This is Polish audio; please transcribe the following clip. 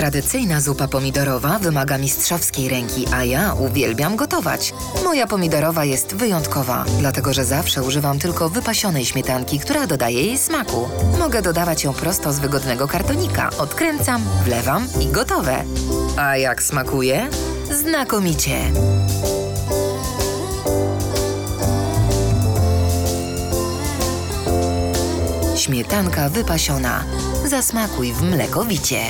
Tradycyjna zupa pomidorowa wymaga mistrzowskiej ręki, a ja uwielbiam gotować. Moja pomidorowa jest wyjątkowa, dlatego że zawsze używam tylko wypasionej śmietanki, która dodaje jej smaku. Mogę dodawać ją prosto z wygodnego kartonika. Odkręcam, wlewam i gotowe. A jak smakuje? Znakomicie! Śmietanka wypasiona. Zasmakuj w mlekowicie.